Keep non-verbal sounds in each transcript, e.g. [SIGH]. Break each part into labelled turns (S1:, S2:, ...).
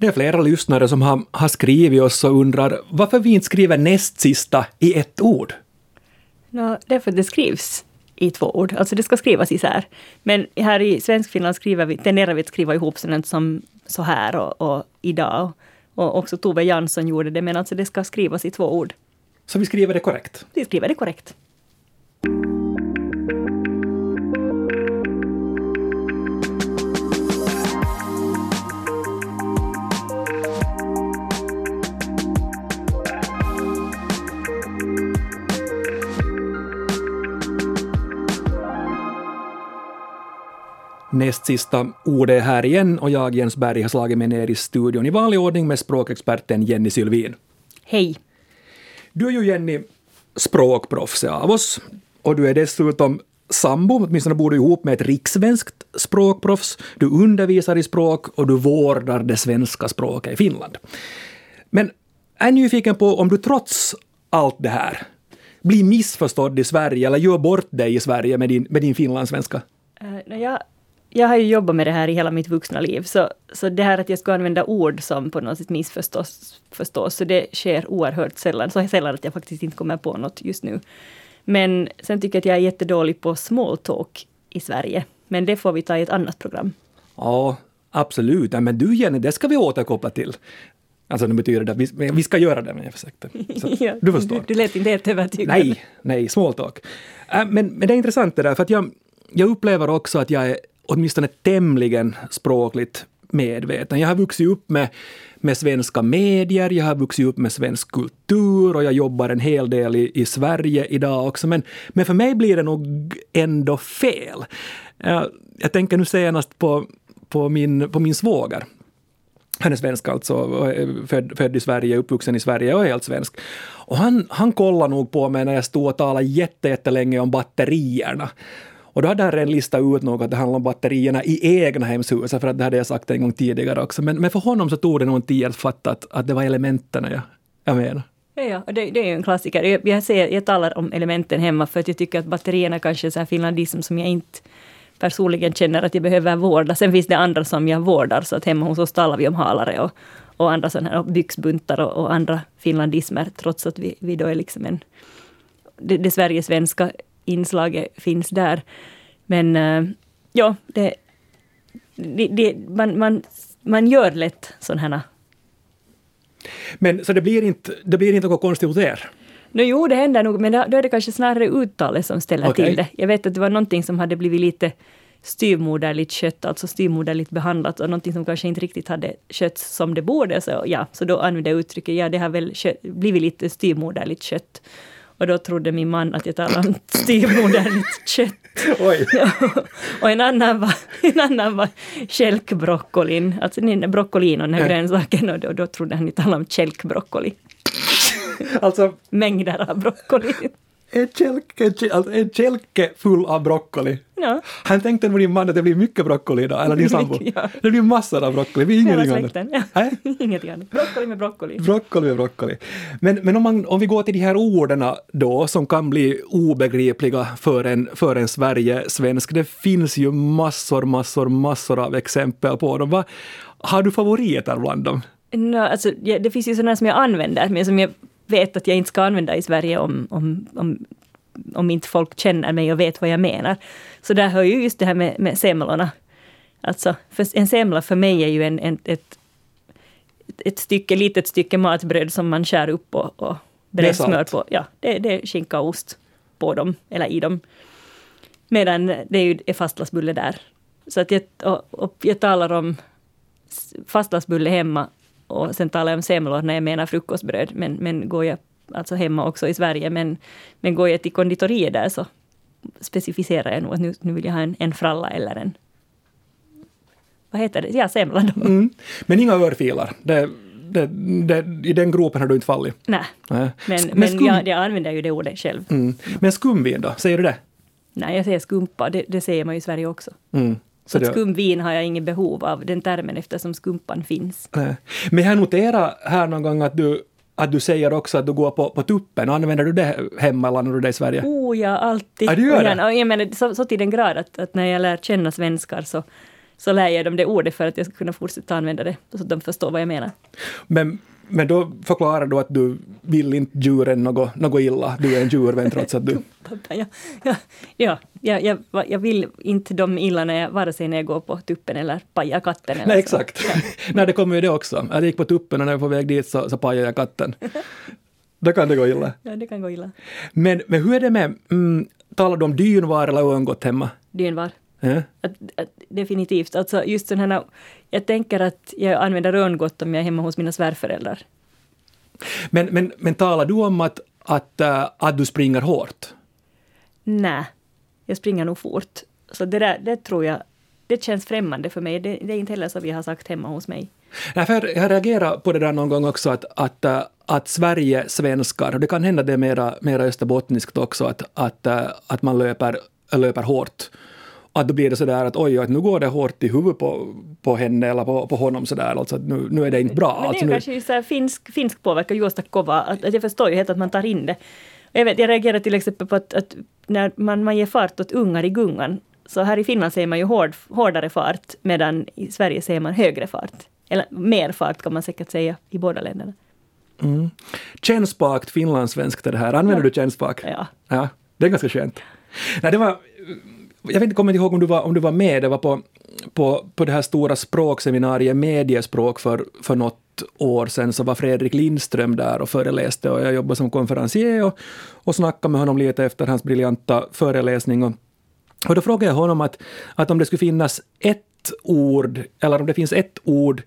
S1: Det är flera lyssnare som har, har skrivit oss och undrar varför vi inte skriver näst sista i ett ord.
S2: No, därför att det skrivs i två ord. Alltså det ska skrivas isär. Men här i Svenskfinland skriver vi, tenderar vi att skriva ihop sådant som så här och, och idag. Och också Tove Jansson gjorde det, men alltså det ska skrivas i två ord.
S1: Så vi skriver det korrekt?
S2: Vi skriver det korrekt.
S1: Näst sista ordet är här igen och jag, Jens Berg, har slagit mig ner i studion i vanlig ordning med språkexperten Jenny Sylvin.
S2: Hej!
S1: Du är ju Jenny språkproffset av oss och du är dessutom sambo, åtminstone bor du ihop med ett rikssvenskt språkproffs. Du undervisar i språk och du vårdar det svenska språket i Finland. Men jag är nyfiken på om du trots allt det här blir missförstådd i Sverige eller gör bort dig i Sverige med din, med din finlandssvenska?
S2: Uh, jag jag har ju jobbat med det här i hela mitt vuxna liv, så, så det här att jag ska använda ord som på något sätt missförstås, förstås, så det sker oerhört sällan. Så sällan att jag faktiskt inte kommer på något just nu. Men sen tycker jag att jag är jättedålig på small talk i Sverige. Men det får vi ta i ett annat program.
S1: Ja, absolut. men du Jenny, det ska vi återkoppla till. Alltså det betyder det att vi, vi ska göra det, men jag försökte. [LAUGHS]
S2: ja, du förstår. Du, du lät inte helt övertygad.
S1: Nej, nej, small talk. Äh, men, men det är intressant det där, för att jag, jag upplever också att jag är åtminstone tämligen språkligt medveten. Jag har vuxit upp med, med svenska medier, jag har vuxit upp med svensk kultur och jag jobbar en hel del i, i Sverige idag också. Men, men för mig blir det nog ändå fel. Jag, jag tänker nu senast på, på, min, på min svåger. Han är svensk alltså, född, född i Sverige, uppvuxen i Sverige och är helt svensk. Och han, han kollade nog på mig när jag stod och talade jättelänge om batterierna. Och då hade han redan listat ut något att det handlar om batterierna i egna hemshuset, för att det hade jag sagt en gång tidigare också. Men, men för honom så tog det nog en tid att fatta att, att det var elementen jag, jag menar.
S2: Ja, det, det är ju en klassiker. Jag, jag, ser, jag talar om elementen hemma för att jag tycker att batterierna kanske är finlandism som jag inte personligen känner att jag behöver vårda. Sen finns det andra som jag vårdar, så att hemma hos oss talar vi om halare och, och andra sådana här byxbuntar och, och, andra finlandismer, trots att vi, vi då är liksom en... Det, det Sverige-svenska inslaget finns där. Men uh, ja, det, det, det, man, man, man gör lätt sådana här...
S1: Men så det blir inte, det blir inte något konstigt hos er?
S2: No, jo, det händer nog, men då är det kanske snarare uttalet som ställer okay. till det. Jag vet att det var någonting som hade blivit lite styrmoderligt kött, alltså styrmoderligt behandlat och någonting som kanske inte riktigt hade skötts som det borde. Så, ja, så då använde jag uttrycket, ja det har väl kött, blivit lite styrmoderligt kött. Och då trodde min man att jag talade om [LAUGHS] styvmoderligt kött.
S1: Oj.
S2: och en annan var, [LAUGHS] en annan var kälkbroccolin, alltså broccolin och den här grönsaken. Och då, då trodde han att jag talade om kälkbroccoli.
S1: alltså...
S2: Mängder av broccoli.
S1: En kälke, alltså en kälke full av broccoli.
S2: Ja.
S1: Han tänkte nog din man att det blir mycket broccoli idag, eller din [LAUGHS] sambo.
S2: ja.
S1: Det blir massor av broccoli, vi ingenting annat.
S2: Ja. Äh? [LAUGHS] ingenting annat. Broccoli med broccoli.
S1: Broccoli med broccoli. Men, men om, man, om vi går till de här orden då, som kan bli obegripliga för en, för en Sverige-svensk. Det finns ju massor, massor, massor av exempel på dem. Va, har du favoriter bland dem?
S2: No, alltså, ja, det finns ju sådana som jag använder, men som jag vet att jag inte ska använda i Sverige om, om, om, om inte folk känner mig och vet vad jag menar. Så där hör ju just det här med, med semlorna. Alltså, en semla för mig är ju en, en, ett, ett stycke, litet stycke matbröd som man skär upp och, och brer smör på. Ja, det, det är skinka och ost på dem, eller i dem. Medan det är ju är fastlagsbulle där. Så att jag, och, och jag talar om fastlagsbulle hemma och sen talar jag om semlor när jag menar frukostbröd. Men, men går jag alltså hemma också i Sverige, men, men går jag till konditoriet där så specificerar jag nog att nu, nu vill jag ha en, en fralla eller en vad heter det? Ja, semla då.
S1: Mm. Men inga örfilar? Det, det, det, I den gropen har du inte fallit?
S2: Nej, Nej. men, men, skum... jag, jag, använder ju det ordet själv.
S1: Mm. Men skumvin då, säger du det?
S2: Nej, jag säger skumpa, det, det säger man ju i Sverige också.
S1: Mm.
S2: Så att skumvin har jag inget behov av, den termen, eftersom skumpan finns.
S1: Nej. Men jag noterar här någon gång att du att du säger också att du går på, på tuppen. Använder du det hemma eller när du är i Sverige?
S2: Oh ja, alltid.
S1: Ja, du gör det?
S2: Och jag menar, så, så till den grad att, att när jag lär känna svenskar så, så lär jag dem det ordet för att jag ska kunna fortsätta använda det, så att de förstår vad jag menar.
S1: Men, men då förklarar du att du vill inte djuren något, något illa. Du är en djurvän trots att du... [LAUGHS]
S2: ja, ja, ja jag, jag, jag vill inte dem illa när jag, vare sig när jag går på tuppen eller pajar katten. Eller
S1: Nej, exakt. Ja. [LAUGHS] Nej, det kommer ju det också. Jag gick på tuppen och när jag var på väg dit så, så pajade jag katten. [LAUGHS] Då kan det gå illa.
S2: Ja, det kan gå illa.
S1: Men, men hur är det med, mm, talar du om dynvar eller örngott hemma?
S2: Dynvar.
S1: Ja.
S2: Att, att, definitivt. Alltså just här, jag tänker att jag använder örngott om jag är hemma hos mina svärföräldrar.
S1: Men, men, men talar du om att, att, uh, att du springer hårt?
S2: Nej, jag springer nog fort. Så det, där, det tror jag, det känns främmande för mig. Det, det är inte heller så vi har sagt hemma hos mig.
S1: Nej, för jag reagerar på det där någon gång också att, att, uh, att Sverige svenskar, och det kan hända det mera, mera österbottniskt också, att, att, uh, att man löper, löper hårt att då blir det sådär att oj, att nu går det hårt i huvudet på, på henne eller på, på honom sådär, alltså nu, nu är det inte bra.
S2: Men det är
S1: alltså, nu...
S2: kanske så här finsk, finsk påverkan, Juosta Kova, att, att jag förstår ju helt att man tar in det. Jag, vet, jag reagerar till exempel på att, att när man, man ger fart åt ungar i gungan, så här i Finland säger man ju hård, hårdare fart, medan i Sverige säger man högre fart. Eller mer fart kan man säkert säga i båda länderna.
S1: Mm. Kännspakt finlandssvenskt är det här. Använder ja. du kännspak?
S2: Ja.
S1: ja. Det är ganska skönt. Nej, det var jag vet inte, kommer inte ihåg om du var, om du var med, det var på, på, på det här stora språkseminariet mediespråk för, för något år sedan så var Fredrik Lindström där och föreläste och jag jobbade som konferencier och, och snackade med honom lite efter hans briljanta föreläsning. Och, och då frågade jag honom att, att om det skulle finnas ett ord, eller om det finns ett ord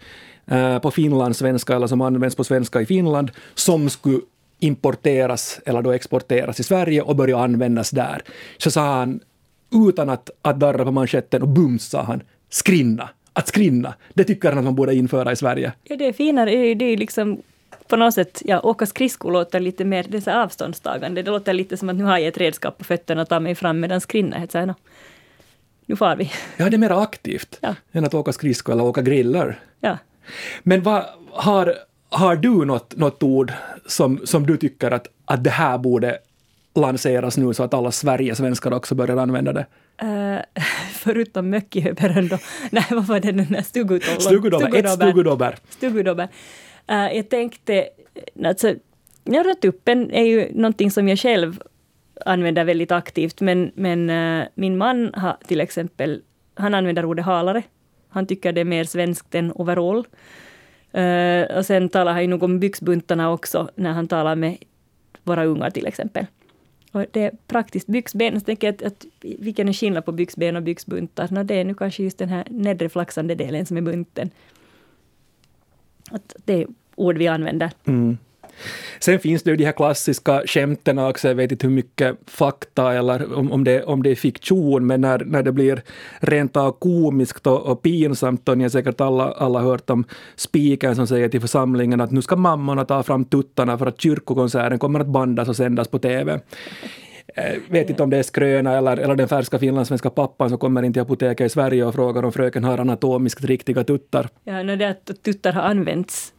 S1: eh, på finlandssvenska eller som används på svenska i Finland som skulle importeras eller då exporteras i Sverige och börja användas där. Så sa han utan att, att darra på manschetten och bums sa han, skrinna. Att skrinna, det tycker han att man borde införa i Sverige.
S2: Ja, det är finare, det är liksom på något sätt, ja, åka skridskor låter lite mer det är så avståndstagande. Det låter lite som att nu har jag ett redskap på fötterna och tar mig fram medan skrinna så no, nu far vi.
S1: Ja, det är mer aktivt ja. än att åka skridskor eller åka griller.
S2: Ja.
S1: Men vad, har, har du något, något ord som, som du tycker att, att det här borde lanseras nu så att alla Sverigesvenskar också börjar använda det?
S2: Uh, [LAUGHS] förutom möckihöberen då. [LAUGHS] Nej, vad var det den där stugudobber?
S1: Stugudobber, ett stugudobber.
S2: Stugudobber. Uh, jag tänkte, alltså, ja, tuppen är ju någonting som jag själv använder väldigt aktivt, men, men uh, min man har till exempel, han använder ordet halare. Han tycker det är mer svenskt än overall. Uh, och sen talar han ju nog om byxbuntarna också, när han talar med våra ungar till exempel. Och det är praktiskt byxben. Så tänker jag att, att vilken är skillnad på byxben och byxbuntar? No, det är nu kanske just den här nedre flaxande delen som är bunten. Att det är ord vi använder.
S1: Mm. Sen finns det ju de här klassiska skämten också, jag vet inte hur mycket fakta eller om, om, det, om det är fiktion, men när, när det blir rent av komiskt och, och pinsamt, och ni har säkert alla, alla hört om spiken som säger till församlingen att nu ska mammorna ta fram tuttarna för att kyrkokonserten kommer att bandas och sändas på TV. Jag eh, vet inte om det är skröna eller, eller den färska finlandssvenska pappan som kommer in till apoteket i Sverige och frågar om fröken har anatomiskt riktiga tuttar.
S2: Ja, no, det att tuttar har använts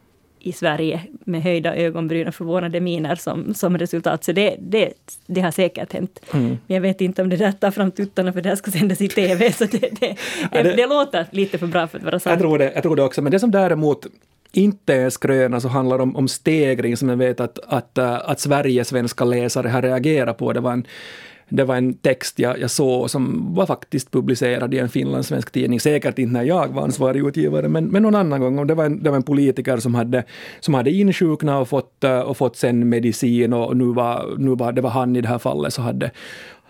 S2: i Sverige med höjda ögonbryn och förvånade miner som, som resultat. Så det, det, det har säkert hänt. Mm. Men jag vet inte om det där tar fram tuttarna för det här ska sändas i TV. [LAUGHS] Så det, det, det, det, det låter lite för bra för att vara sant.
S1: Jag tror, det, jag tror det också. Men det som däremot inte är skröna så handlar om, om stegring som jag vet att, att, att, att Sverigesvenska läsare har reagerat på. Det var en det var en text jag, jag såg som var faktiskt publicerad i en finlandssvensk tidning, säkert inte när jag var ansvarig utgivare, men, men någon annan gång. Det var, en, det var en politiker som hade, som hade insjuknat och fått, uh, och fått sen medicin och nu var, nu var det var han i det här fallet så hade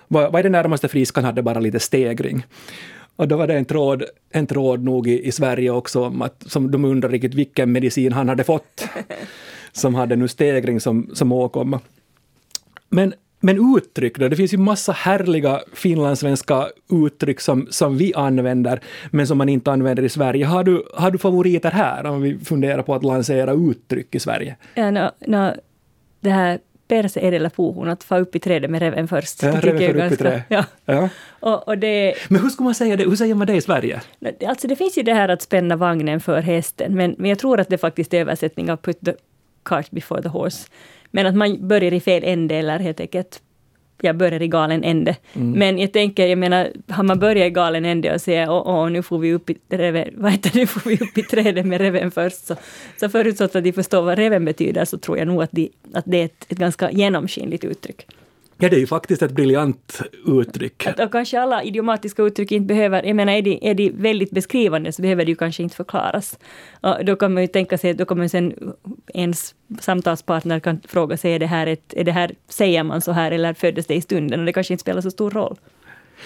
S1: var, var det närmaste frisk, han hade bara lite stegring. Och då var det en tråd, en tråd nog i, i Sverige också om att som de undrar riktigt vilken medicin han hade fått [LAUGHS] som hade nu stegring som, som åkomma. Men men uttryck då? Det finns ju massa härliga finlandssvenska uttryck som, som vi använder, men som man inte använder i Sverige. Har du, har du favoriter här, om vi funderar på att lansera uttryck i Sverige?
S2: Ja, no, no, det här perse edellä puuhun, att få upp i trädet med reven först.
S1: Ja, reven för upp i trä.
S2: Ja.
S1: ja.
S2: Och, och det,
S1: men hur ska man säga det? Hur säger man det i Sverige?
S2: Alltså det finns ju det här att spänna vagnen för hästen, men, men jag tror att det faktiskt är översättning av put the cart before the horse. Men att man börjar i fel ände eller helt enkelt jag börjar i galen ände. Mm. Men jag tänker, jag menar, har man börjat i galen ände och säger åh, åh, nu får vi upp i, reven, [LAUGHS] vad heter, nu får vi upp i trädet med reven först, så, så förutsatt att de förstår vad reven betyder, så tror jag nog att, de, att det är ett, ett ganska genomskinligt uttryck.
S1: Ja, det är ju faktiskt ett briljant uttryck.
S2: Att, och kanske alla idiomatiska uttryck inte behöver, jag menar är de, är de väldigt beskrivande så behöver de ju kanske inte förklaras. Och då kan man ju tänka sig, då kommer sen ens samtalspartner kan fråga sig, är det här, ett, är det här säger man så här eller föddes det i stunden? Och det kanske inte spelar så stor roll.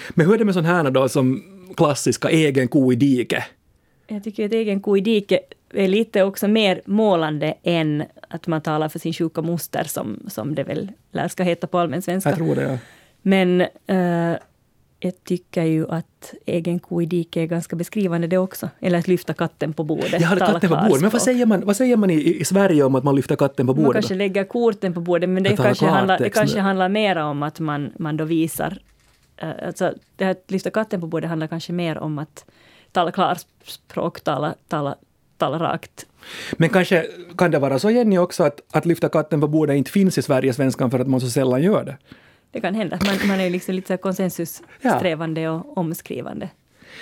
S1: Men hur är det med sådana här då som klassiska egen ko i diket?
S2: Jag tycker att egen ko i diket är lite också mer målande än att man talar för sin sjuka moster, som, som det väl lär ska heta på allmän svenska.
S1: Jag tror det, ja.
S2: Men uh, jag tycker ju att egen ko i diket är ganska beskrivande det också. Eller att lyfta katten på bordet.
S1: Ja, katten på bordet. Men vad säger man, vad säger man i, i Sverige om att man lyfter katten på bordet?
S2: Man kanske lägger korten på bordet, men det kanske, handlar, det kanske handlar mer om att man, man då visar... Uh, alltså, det här att lyfta katten på bordet handlar kanske mer om att tala klarspråk, tala, tala, tala rakt.
S1: Men kanske kan det vara så, Jenny, också att, att lyfta katten på bordet inte finns i Sverige, svenskan, för att man så sällan gör det?
S2: Det kan hända. Man, man är liksom lite konsensussträvande och omskrivande.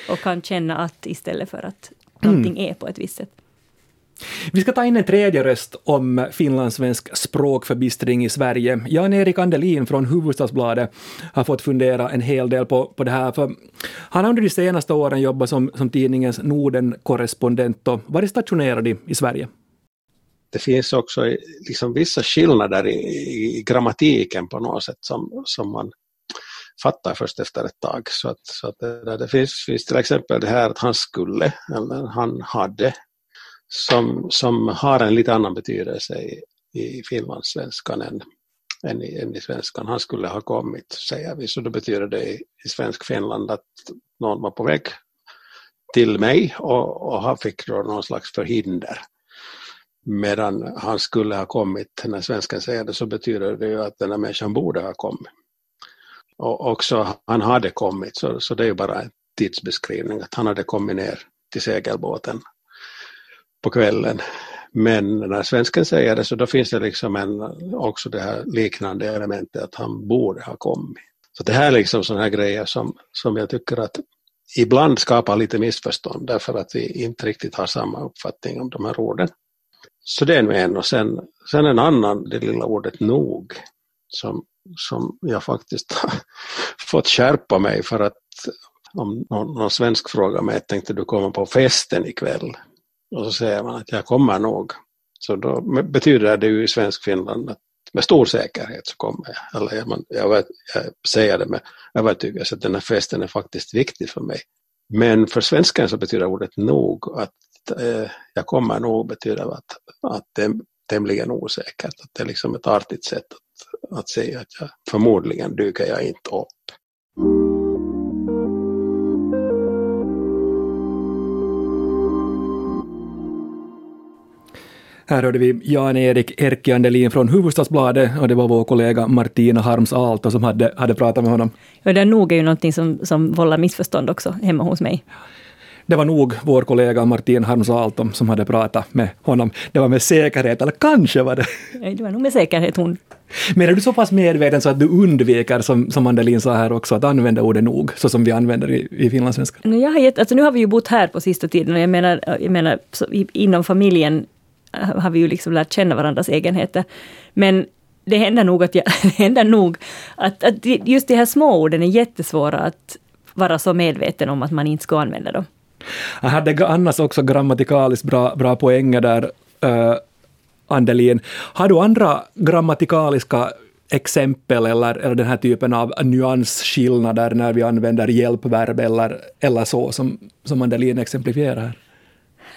S2: Och kan känna att istället för att någonting mm. är på ett visst sätt.
S1: Vi ska ta in en tredje röst om finlandssvensk språkförbistring i Sverige. Jan-Erik Andelin från Hufvudstadsbladet har fått fundera en hel del på, på det här. För han har under de senaste åren jobbat som, som tidningens Norden-korrespondent och varit stationerad i, i Sverige.
S3: Det finns också liksom vissa skillnader i, i, grammatiken på något sätt som, som man fattar först efter ett tag. Så att, så att det, det finns, finns till exempel det här att han skulle, eller han hade, som, som har en lite annan betydelse i, i finlandssvenskan än, än, i, än i svenskan. Han skulle ha kommit, säger vi, så då betyder det i, i svensk Finland att någon var på väg till mig och, och han fick då någon slags förhinder. Medan han skulle ha kommit, när svenskan säger det, så betyder det ju att den här människan borde ha kommit. Och också han hade kommit, så, så det är ju bara en tidsbeskrivning, att han hade kommit ner till segelbåten på kvällen. Men när svensken säger det så då finns det liksom en, också det här liknande elementet att han borde ha kommit. Så det här är liksom sådana här grejer som, som jag tycker att ibland skapar lite missförstånd därför att vi inte riktigt har samma uppfattning om de här orden. Så det är nu en och sen, sen en annan, det lilla ordet nog, som, som jag faktiskt har [LAUGHS] fått skärpa mig för att om någon, någon svensk frågar mig, tänkte du komma på festen ikväll? Och så säger man att jag kommer nog. Så då betyder det ju i svensk Finland att med stor säkerhet så kommer jag. Eller jag, jag, vet, jag säger det med övertygelse att den här festen är faktiskt viktig för mig. Men för svenskan så betyder ordet nog att eh, jag kommer nog betyder att, att det är tämligen osäkert. Att det är liksom ett artigt sätt att, att säga att jag, förmodligen dyker jag inte upp.
S1: Här hörde vi Jan-Erik Erkki Andelin från Hufvudstadsbladet och det var vår kollega Martina Harms Aalto som hade, hade pratat med honom.
S2: Ja, det nog är ju någonting som, som vållar missförstånd också hemma hos mig.
S1: Det var nog vår kollega Martin Harms Aalto som hade pratat med honom. Det var med säkerhet, eller kanske var det.
S2: Nej, det var nog med säkerhet hon.
S1: Men är du så pass medveten så att du undviker, som, som Andelin sa här också, att använda ordet nog, så som vi använder i, i finlandssvenska?
S2: Jag har gett, alltså nu har vi ju bott här på sista tiden och jag menar, jag menar inom familjen Äh, har vi ju liksom lärt känna varandras egenheter. Men det händer nog att, jag, [LAUGHS] det händer nog att, att just de här små orden är jättesvåra att vara så medveten om att man inte ska använda dem.
S1: Jag hade annars också grammatikaliskt bra, bra poänger där, uh, Andelin. Har du andra grammatikaliska exempel eller, eller den här typen av nyansskillnader när vi använder hjälpverb eller, eller så, som, som Andelin exemplifierar?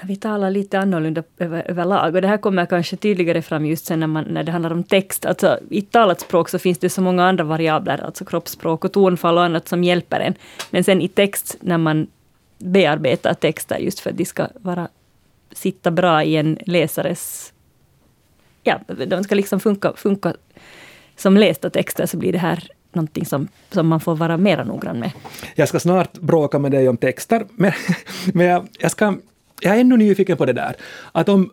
S2: Vi talar lite annorlunda över, överlag. Och det här kommer kanske tydligare fram just sen när, man, när det handlar om text. Alltså, I talat språk så finns det så många andra variabler, alltså kroppsspråk och tonfall och annat som hjälper en. Men sen i text, när man bearbetar texter just för att de ska vara, sitta bra i en läsares... Ja, de ska liksom funka, funka som lästa texter, så blir det här någonting som, som man får vara mera noggrann med.
S1: Jag ska snart bråka med dig om texter, men, [LAUGHS] men jag, jag ska jag är ännu nyfiken på det där. Att om,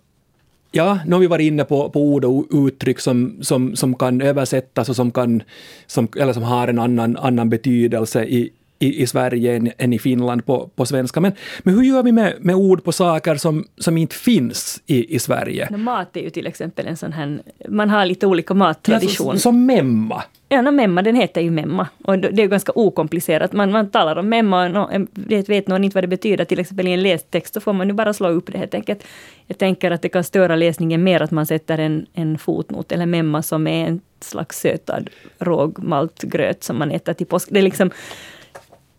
S1: Ja, nu har vi varit inne på, på ord och uttryck som, som, som kan översättas och som, kan, som, eller som har en annan, annan betydelse i, i, i Sverige än, än, i Finland på, på svenska. Men, men hur gör vi med, med ord på saker som, som inte finns i, i Sverige?
S2: Mat är ju till exempel en sån här, man har lite olika mattradition. Ja,
S1: som memma.
S2: Ja, no, memma, den heter ju memma. Och det är ganska okomplicerat. Man, man talar om memma och no, vet, vet någon inte vad det betyder, till exempel i en lästext, så får man ju bara slå upp det helt enkelt. Jag tänker att det kan störa läsningen mer att man sätter en, en fotnot eller memma som är en slags sötad rågmaltgröt som man äter till påsk. Det är liksom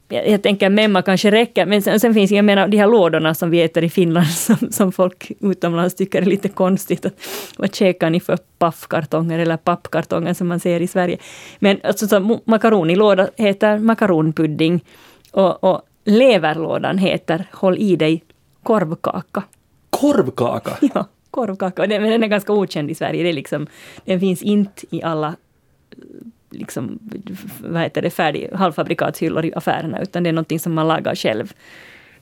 S2: jag, jag tänker memma kanske räcker, men sen, sen, finns jag menar de här lådorna som vi äter i Finland [LAUGHS] som, som folk utomlands tycker är lite konstigt. Att, vad käkar ni för paffkartonger eller pappkartonger som man ser i Sverige? Men alltså, så, makaronilåda heter makaronpudding och, och leverlådan heter, håll i dig, korvkaka.
S1: Korvkaka? [LAUGHS]
S2: Ja, korvkaka. Den, den är ganska okänd i Sverige. Det är liksom, den finns inte i alla liksom, vad heter det, färdig, halvfabrikatshyllor i affärerna, utan det är någonting som man lagar själv.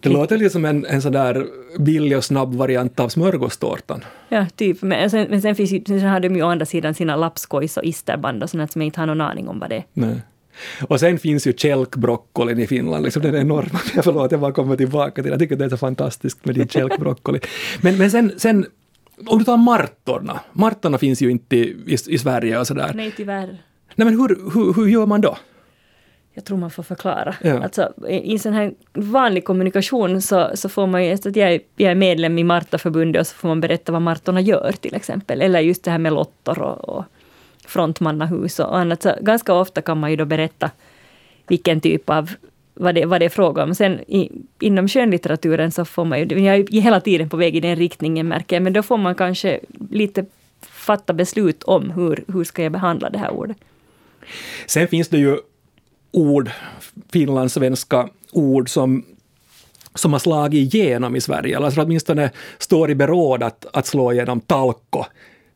S1: Det låter lite som en, en sån där billig och snabb variant av smörgåstårtan.
S2: Ja, typ. Men sen, men sen, finns sen har de ju å andra sidan sina lapskojs och isterband och sånt som jag inte har någon aning om vad det är.
S1: Nej. Och sen finns ju kälkbroccolin i Finland, liksom den enorma. [LAUGHS] Förlåt, jag bara kommer tillbaka till Jag tycker det är så fantastiskt med din kälkbroccoli. Men, men sen, sen, om du tar martorna. Martorna finns ju inte i, i, i Sverige och sådär.
S2: Nej, tyvärr.
S1: Nej, men hur, hur, hur gör man då?
S2: Jag tror man får förklara. Ja. Alltså, I sån här vanlig kommunikation så, så får man ju, att jag, jag är medlem i Martaförbundet och så får man berätta vad Martorna gör till exempel. Eller just det här med lottor och, och frontmannahus och annat. Så ganska ofta kan man ju då berätta vilken typ av vad det, vad det är fråga om. Sen i, inom skönlitteraturen så får man ju, jag är hela tiden på väg i den riktningen märker jag, men då får man kanske lite fatta beslut om hur, hur ska jag behandla det här ordet.
S1: Sen finns det ju ord, finlandssvenska ord som som har slagit igenom i Sverige, eller alltså åtminstone står i beråd att, att slå igenom talko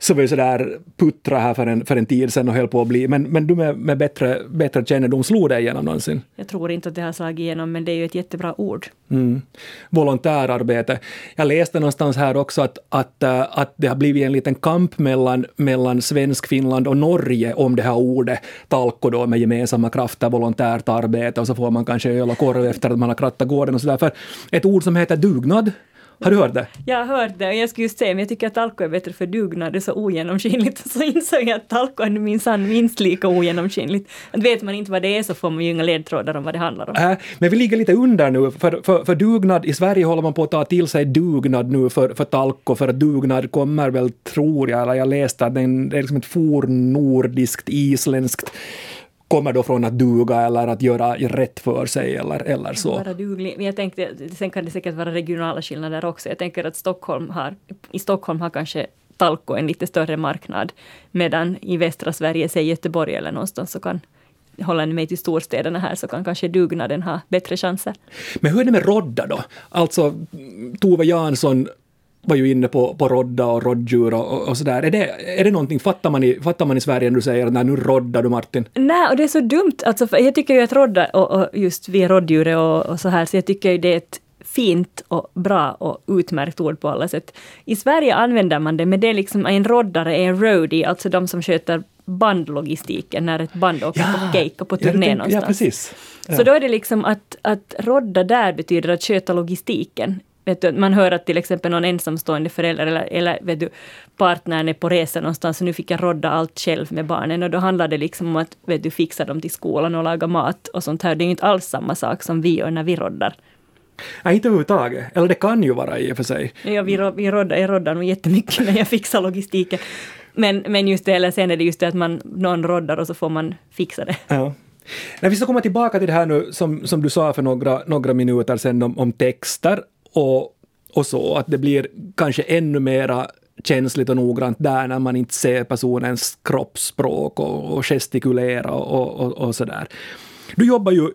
S1: så var ju sådär puttra här för en, för en tid sedan och höll på att bli, men, men du med, med bättre, bättre kännedom slog det igenom någonsin?
S2: Jag tror inte att det har slagit igenom, men det är ju ett jättebra ord.
S1: Mm. Volontärarbete. Jag läste någonstans här också att, att, äh, att det har blivit en liten kamp mellan, mellan Svensk, Finland och Norge om det här ordet talko då med gemensamma krafter, volontärt arbete och så får man kanske öl och korv efter att man har krattat gården och sådär. För ett ord som heter dugnad har du hört det?
S2: Jag har hört det och jag skulle just säga, men jag tycker att talko är bättre för dugnad, det är så ogenomskinligt. [LAUGHS] Så insåg jag att talko är minsann minst lika ogenomskinligt. Att vet man inte vad det är så får man ju inga ledtrådar om vad det handlar om.
S1: Äh, men vi ligger lite under nu, för, för, för dugnad, i Sverige håller man på att ta till sig dugnad nu för, för talko, för att dugnad kommer väl, tror jag, eller jag läste att det är liksom ett fornnordiskt, isländskt kommer då från att duga eller att göra rätt för sig eller, eller så.
S2: Vara duglig. Jag tänkte, sen kan det säkert vara regionala skillnader också. Jag tänker att Stockholm har, i Stockholm har kanske Talko en lite större marknad, medan i västra Sverige, säg Göteborg eller någonstans, så kan håller ni mig till storstäderna här så kan kanske dugnaden ha bättre chanser.
S1: Men hur är det med rodda då? Alltså Tove Jansson var ju inne på, på rodda och rådjur och, och sådär. Är det, är det någonting, fattar man, i, fattar man i Sverige när du säger att nu roddar du Martin?
S2: Nej, och det är så dumt. Alltså, jag tycker ju att rodda, och, och just vi är och, och så här, så jag tycker ju det är ett fint och bra och utmärkt ord på alla sätt. I Sverige använder man det, men det är liksom en roddare är en roadie, alltså de som sköter bandlogistiken när ett band åker ja, på gig och på turné ja, någonstans.
S1: Ja, precis.
S2: Ja. Så då är det liksom att, att rodda där betyder att sköta logistiken. Vet du, man hör att till exempel någon ensamstående förälder eller, eller vet du, partnern är på resa någonstans och nu fick jag rodda allt själv med barnen och då handlar det liksom om att vet du, fixa dem till skolan och laga mat och sånt här. Det är ju inte alls samma sak som vi gör när vi roddar.
S1: Nej, inte överhuvudtaget. Eller det kan ju vara i och för sig.
S2: Ja, vi, vi roddar, jag roddar nog jättemycket när jag fixar logistiken. Men, men just det, eller sen är det just det att man, någon roddar och så får man fixa det.
S1: Ja. När vi ska komma tillbaka till det här nu som, som du sa för några, några minuter sedan om, om texter och, och så, att det blir kanske ännu mera känsligt och noggrant där när man inte ser personens kroppsspråk och, och gestikulera och, och, och sådär. Du jobbar ju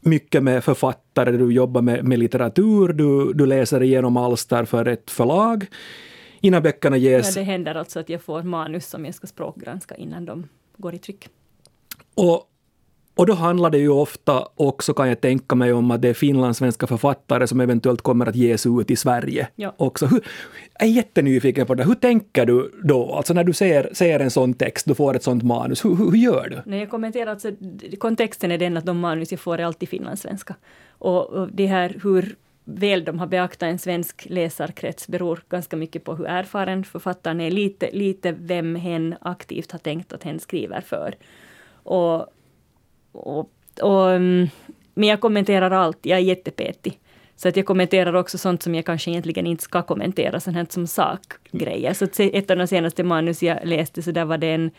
S1: mycket med författare, du jobbar med, med litteratur, du, du läser igenom alster för ett förlag innan böckerna ges.
S2: Ja, det händer alltså att jag får manus som jag ska språkgranska innan de går i tryck.
S1: Och Och då handlar det ju ofta också, kan jag tänka mig, om att det är finlandssvenska författare som eventuellt kommer att ges ut i Sverige
S2: Ja.
S1: också. Hur, jag är jättenyfiken på det. Hur tänker du då? Alltså när du ser, ser en sån text, du får ett sånt manus, hur, hur, gör du?
S2: När jag kommenterar, alltså, kontexten är den att de manus jag får är alltid finlandssvenska. Och, och det här hur väl de har beaktat en svensk läsarkrets beror ganska mycket på hur erfaren författaren är, lite, lite vem hen aktivt har tänkt att hen skriver för. Och, och, och, mm, men jag kommenterar allt, jag är jättepetig. Så att jag kommenterar också sånt som jag kanske egentligen inte ska kommentera, sånt här som sakgrejer. Så att ett av de senaste manus jag läste, så där var det en,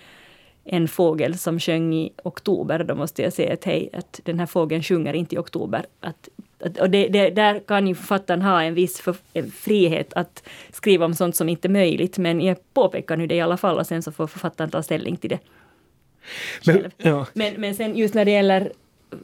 S2: en fågel som sjöng i oktober. Då måste jag säga att hej, att den här fågeln sjunger inte i oktober. Att, att, och det, det, där kan ju författaren ha en viss för, en frihet att skriva om sånt som inte är möjligt, men jag påpekar nu det i alla fall och sen så får författaren ta ställning till det
S1: men,
S2: själv.
S1: ja.
S2: Men, men sen just när det gäller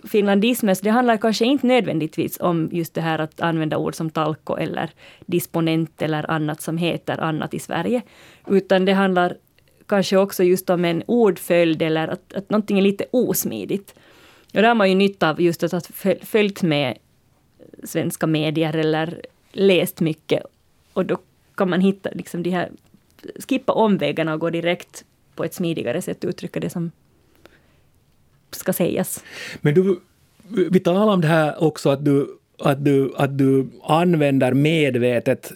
S2: finlandismen, så det handlar kanske inte nödvändigtvis om just det här att använda ord som talko eller disponent eller annat som heter annat i Sverige. Utan det handlar kanske också just om en ordföljd eller att, att någonting är lite osmidigt. Och där har man ju nytta av just att ha föl- följt med svenska medier eller läst mycket. Och då kan man hitta liksom de här, skippa omvägarna och gå direkt på ett smidigare sätt uttrycka det som ska sägas.
S1: Men du, vi talar om det här också att du, att du, att du använder medvetet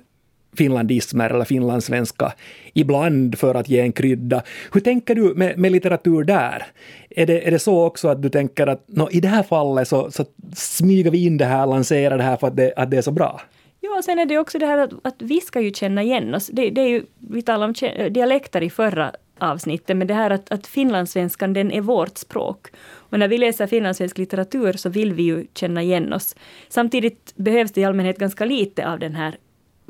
S1: finlandismer eller finlandssvenska ibland för att ge en krydda. Hur tänker du med, med litteratur där? Är det, är det så också att du tänker att nå, i det här fallet så, så smyger vi in det här, lanserar det här för att det, att det är så bra?
S2: Ja, och sen är det också det här att, att vi ska ju känna igen oss. Det, det är ju, vi talade om dialekter i förra avsnittet, men det här att, att finlandssvenskan, den är vårt språk. Och när vi läser finlandssvensk litteratur så vill vi ju känna igen oss. Samtidigt behövs det i allmänhet ganska lite av den här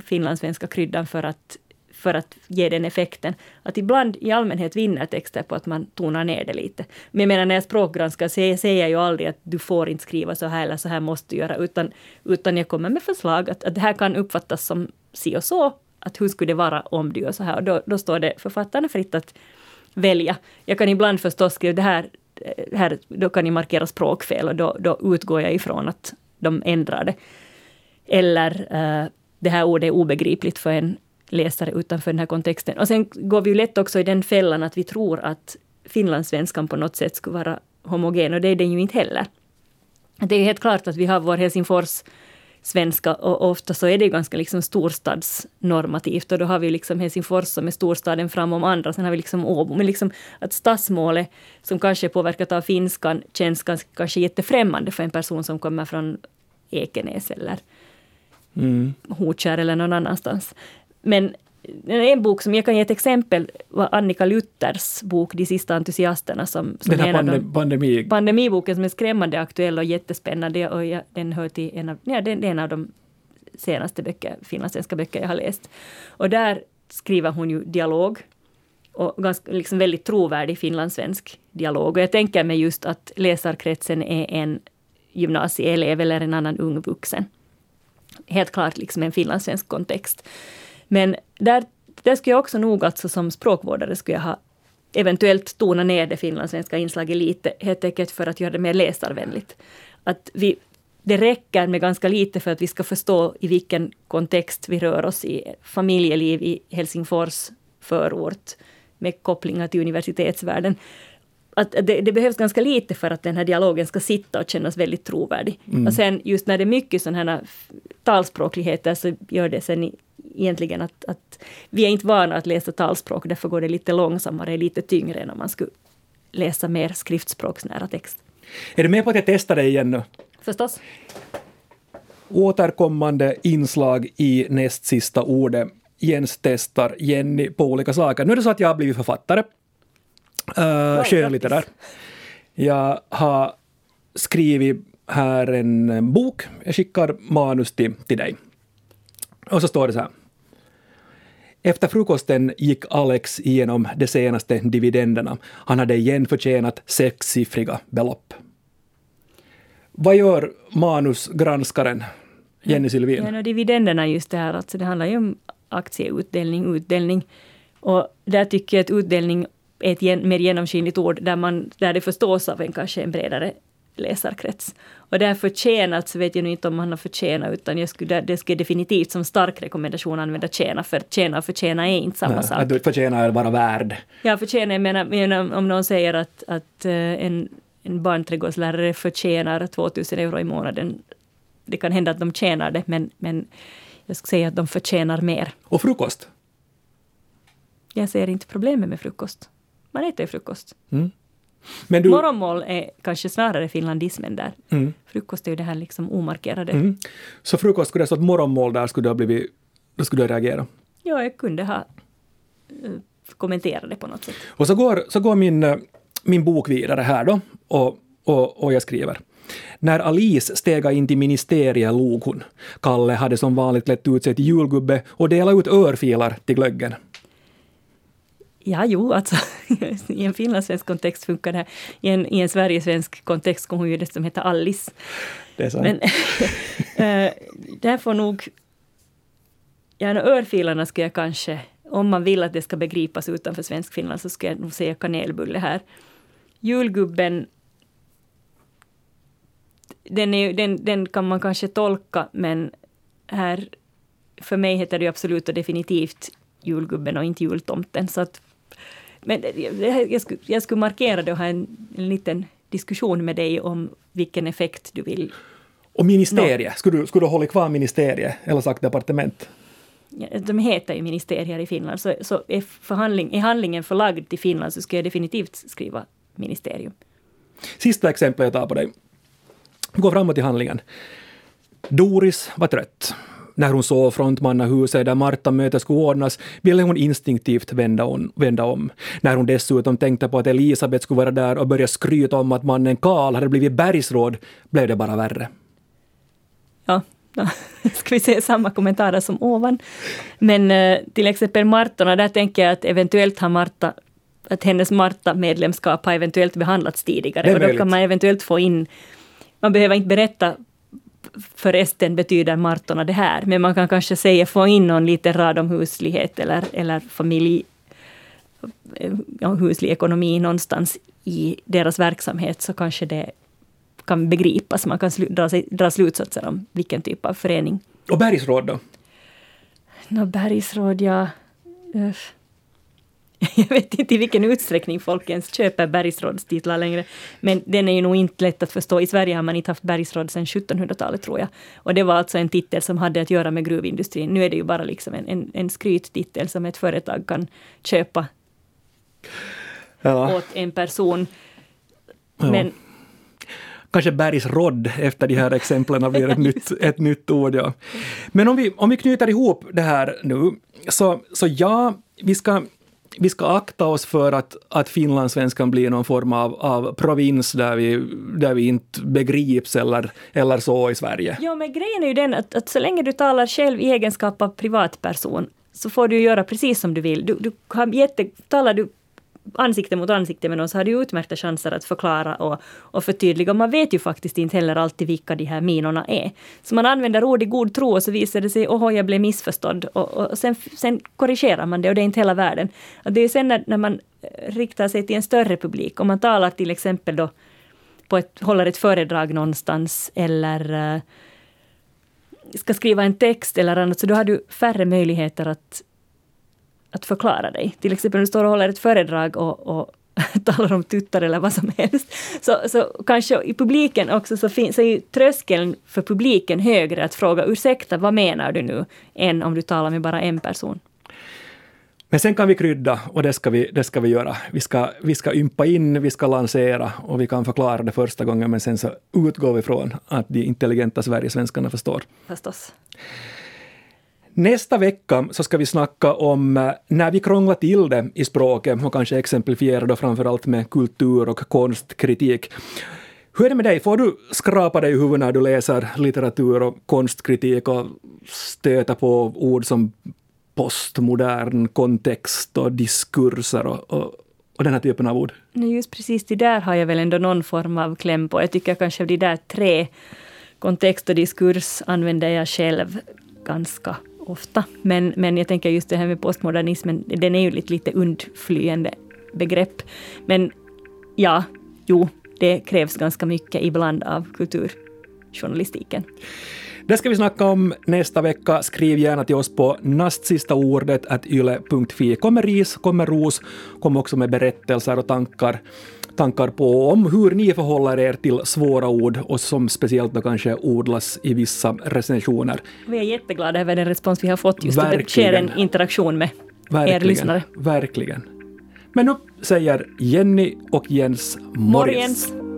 S2: finlandssvenska kryddan för att, för att ge den effekten. Att ibland i allmänhet vinner texter på att man tonar ner det lite. Men jag menar när jag språkgranskar så säger jag ju aldrig att du får inte skriva så här eller så här måste du göra, utan, utan jag kommer med förslag att, att det här kan uppfattas som si och så, att hur skulle det vara om du gör så här? Och då, då står det författarna fritt att välja. Jag kan ibland förstås skriva det här, eh, här då kan ni markera språkfel och då, då utgår jag ifrån att de ändrar det. Eller eh, det här ordet är obegripligt för en läsare utanför den här kontexten. Och sen går vi ju lätt också i den fällan att vi tror att finlandssvenskan på något sätt skulle vara homogen och det är den ju inte heller. Det är helt klart att vi har vår Helsingfors svenska och ofta så är det ganska liksom storstadsnormativt och då har vi liksom Helsingfors som är storstaden framom andra, sen har vi liksom Åbo. Men liksom att stadsmålet som kanske är påverkat av finskan känns ganska, kanske jättefrämmande för en person som kommer från Ekenäs eller
S1: Mm.
S2: Hotkär eller någon annanstans. Men en bok som jag kan ge ett exempel var Annika Luthers bok De sista entusiasterna som, som
S1: Den
S2: är
S1: här pandem, pandemi...
S2: pandemiboken som är skrämmande aktuell och jättespännande och jag, den hör till en av, ja, den, en av de senaste böcker, finlandssvenska böcker jag har läst. Och där skriver hon ju dialog och ganska, liksom väldigt trovärdig finlandssvensk dialog. Och jag tänker mig just att läsarkretsen är en gymnasieelev eller en annan ung vuxen. Helt klart liksom en finlandssvensk kontext. Men där, där skulle jag också nog alltså som språkvårdare skulle jag ha eventuellt tona ner det finlandssvenska inslaget lite, helt enkelt för att göra det mer läsarvänligt. Att vi, det räcker med ganska lite för att vi ska förstå i vilken kontext vi rör oss i. Familjeliv i Helsingfors förort med kopplingar till universitetsvärlden. Att det, det behövs ganska lite för att den här dialogen ska sitta och kännas väldigt trovärdig. Och sen just när det är mycket sådana här talspråkligheter så gör det sen egentligen att, att vi är inte vana att läsa talspråk, därför går det lite långsammare, lite tyngre än om man skulle läsa mer skriftspråksnära text.
S1: Är du med på att jag testar dig igen nu?
S2: Förstås.
S1: återkommande inslag i näst sista ordet. Jens testar Jenny på olika saker. Nu är det så att jag har blivit författare. Uh, skönlitterär. Jag har skrivit här en bok. Jag skickar manus till, till dig. Och så står det så här. Efter frukosten gick Alex igenom de senaste dividenderna. Han hade igen förtjänat sexsiffriga belopp. Vad gör manusgranskaren Jenny Sylvin?
S2: Ja, dividenderna just det här, alltså det handlar ju om aktieutdelning, utdelning. Och där tycker jag att utdelning är ett mer genomskinligt ord där, man, där det förstås av en kanske en bredare läsarkrets. Och det här förtjänat så vet jag nu inte om man har förtjänat utan jag skulle, det skulle definitivt som stark rekommendation använda tjäna för tjäna och förtjäna är inte samma
S1: Nej,
S2: sak.
S1: Att du förtjänar att vara värd.
S2: Ja, förtjäna, jag menar, menar om någon säger att, att eh, en, en barnträdgårdslärare förtjänar 2000 euro i månaden. Det kan hända att de tjänar det men, men jag skulle säga att de förtjänar mer.
S1: Och frukost.
S2: Jag ser inte problemet med frukost. Man äter ju frukost.
S1: Mm. Men du,
S2: Morgonmål är kanske snarare finlandismen där.
S1: Mm.
S2: Frukost är ju det här liksom omarkerade.
S1: Mm. Så frukost skulle det stå ett morgonmål där skulle du ha blivit, då skulle du reagera.
S2: Ja, jag kunde ha uh, kommenterat det på något sätt.
S1: Och så går, så går min, eh, min bok vidare här då och, och, och jag skriver. När Alice stega in till ministeriet log hon. Kalle hade som vanligt lett ut sig till julgubbe och delat ut örfilar till glöggen.
S2: Ja, jo, alltså [LAUGHS] i en finlandssvensk kontext funkar det här. I en, i en sverigesvensk kontext kommer hon ju det som heter Alice.
S1: Det är sant.
S2: Men [LAUGHS] det här får nog... Ja, örfilarna skulle jag kanske... Om man vill att det ska begripas utanför svensk Finland så skulle jag nog säga kanelbulle här. Julgubben den, är, den, den kan man kanske tolka, men här för mig heter det absolut och definitivt julgubben och inte jultomten. Så att, men jag skulle, jag skulle markera det och ha en, en liten diskussion med dig om vilken effekt du vill.
S1: Och ministeriet, skulle, du, skulle du hålla kvar ministeriet eller sagt departement?
S2: Ja, de heter ju ministerier i Finland, så, så är, förhandling, är handlingen förlagd till Finland så skulle jag definitivt skriva ministerium.
S1: Sista exemplet jag tar på dig. Gå framåt i handlingen. Doris var trött. När hon såg frontmannahuset där Marta möte skulle ordnas ville hon instinktivt vända, on, vända om. När hon dessutom tänkte på att Elisabet skulle vara där och börja skryta om att mannen Karl hade blivit bergsråd blev det bara värre.
S2: Ja, ja. [LAUGHS] ska vi se samma kommentarer som ovan. Men eh, till exempel Martorna, där tänker jag att eventuellt har Marta att hennes Marta-medlemskap har eventuellt behandlats tidigare. Och då kan man eventuellt få in man behöver inte berätta förresten betyder Martorna det här, men man kan kanske säga få in någon liten rad om huslighet eller, eller familj, ja, huslig ekonomi någonstans i deras verksamhet så kanske det kan begripas. Man kan dra, sig, dra slutsatser om vilken typ av förening.
S1: Och bergsråd då?
S2: Nå, bergsråd, ja... Öff. [LAUGHS] Jag vet inte i vilken utsträckning folk ens köper bergsrådstitlar längre. Men den är ju nog inte lätt att förstå. I Sverige har man inte haft bergsråd sedan 1700-talet tror jag. Och det var alltså en titel som hade att göra med gruvindustrin. Nu är det ju bara liksom en, en, en skryttitel som ett företag kan köpa ja. åt en person. Men ja.
S1: Kanske bergsrådd efter de här exemplen blir ett, nytt, [LAUGHS] ett nytt ord. Ja. Men om vi, om vi knyter ihop det här nu, så, så ja, vi ska vi ska akta oss för att, att finlandssvenskan blir någon form av, av provins där vi, där vi inte begrips eller, eller så i Sverige.
S2: Ja, men grejen är ju den att, att så länge du talar själv i egenskap av privatperson så får du göra precis som du vill. Du, du har jätte, talar du ansikte mot ansikte med någon så har du utmärkta chanser att förklara och, och förtydliga. Man vet ju faktiskt inte heller alltid vilka de här minorna är. Så man använder ord i god tro och så visar det sig, åh, jag blev missförstådd. Och, och sen, sen korrigerar man det och det är inte hela världen. Och det är sen när, när man eh, riktar sig till en större publik, om man talar till exempel då på ett, håller ett föredrag någonstans eller uh, ska skriva en text eller annat, så då har du färre möjligheter att att förklara dig. Till exempel om du står och håller ett föredrag och, och [LAUGHS] talar om tuttar eller vad som helst. Så, så kanske i publiken också så, finns, så är ju tröskeln för publiken högre att fråga ursäkta, vad menar du nu? Än om du talar med bara en person.
S1: Men sen kan vi krydda och det ska vi, det ska vi göra. Vi ska, vi ska ympa in, vi ska lansera och vi kan förklara det första gången men sen så utgår vi från att de intelligenta Sverigesvenskarna förstår.
S2: Förstås.
S1: Nästa vecka så ska vi snacka om eh, när vi krånglar till det i språket och kanske exemplifiera då framförallt med kultur och konstkritik. Hur är det med dig? Får du skrapa dig i huvudet när du läser litteratur och konstkritik och stöta på ord som postmodern kontext och diskurser och, och, och den här typen av ord?
S2: Nej, Just precis det där har jag väl ändå någon form av kläm på. Jag tycker kanske de där tre, kontext och diskurs, använder jag själv ganska ofta. Men, men jag tänker just det här med postmodernismen, den är ju lite, lite undflyende begrepp. Men ja, jo, det krävs ganska mycket ibland av kulturjournalistiken.
S1: Det ska vi snacka om nästa vecka. Skriv gärna till oss på nastsistaordet.yle.fi. Kommer ris, kommer ros, kom också med berättelser och tankar tankar på om hur ni förhåller er till svåra ord och som speciellt då kanske odlas i vissa recensioner.
S2: Vi är jätteglada över den respons vi har fått just Verkligen. det sker en interaktion med
S1: Verkligen.
S2: er lyssnare.
S1: Verkligen. Men nu säger Jenny och Jens morgens. morgens.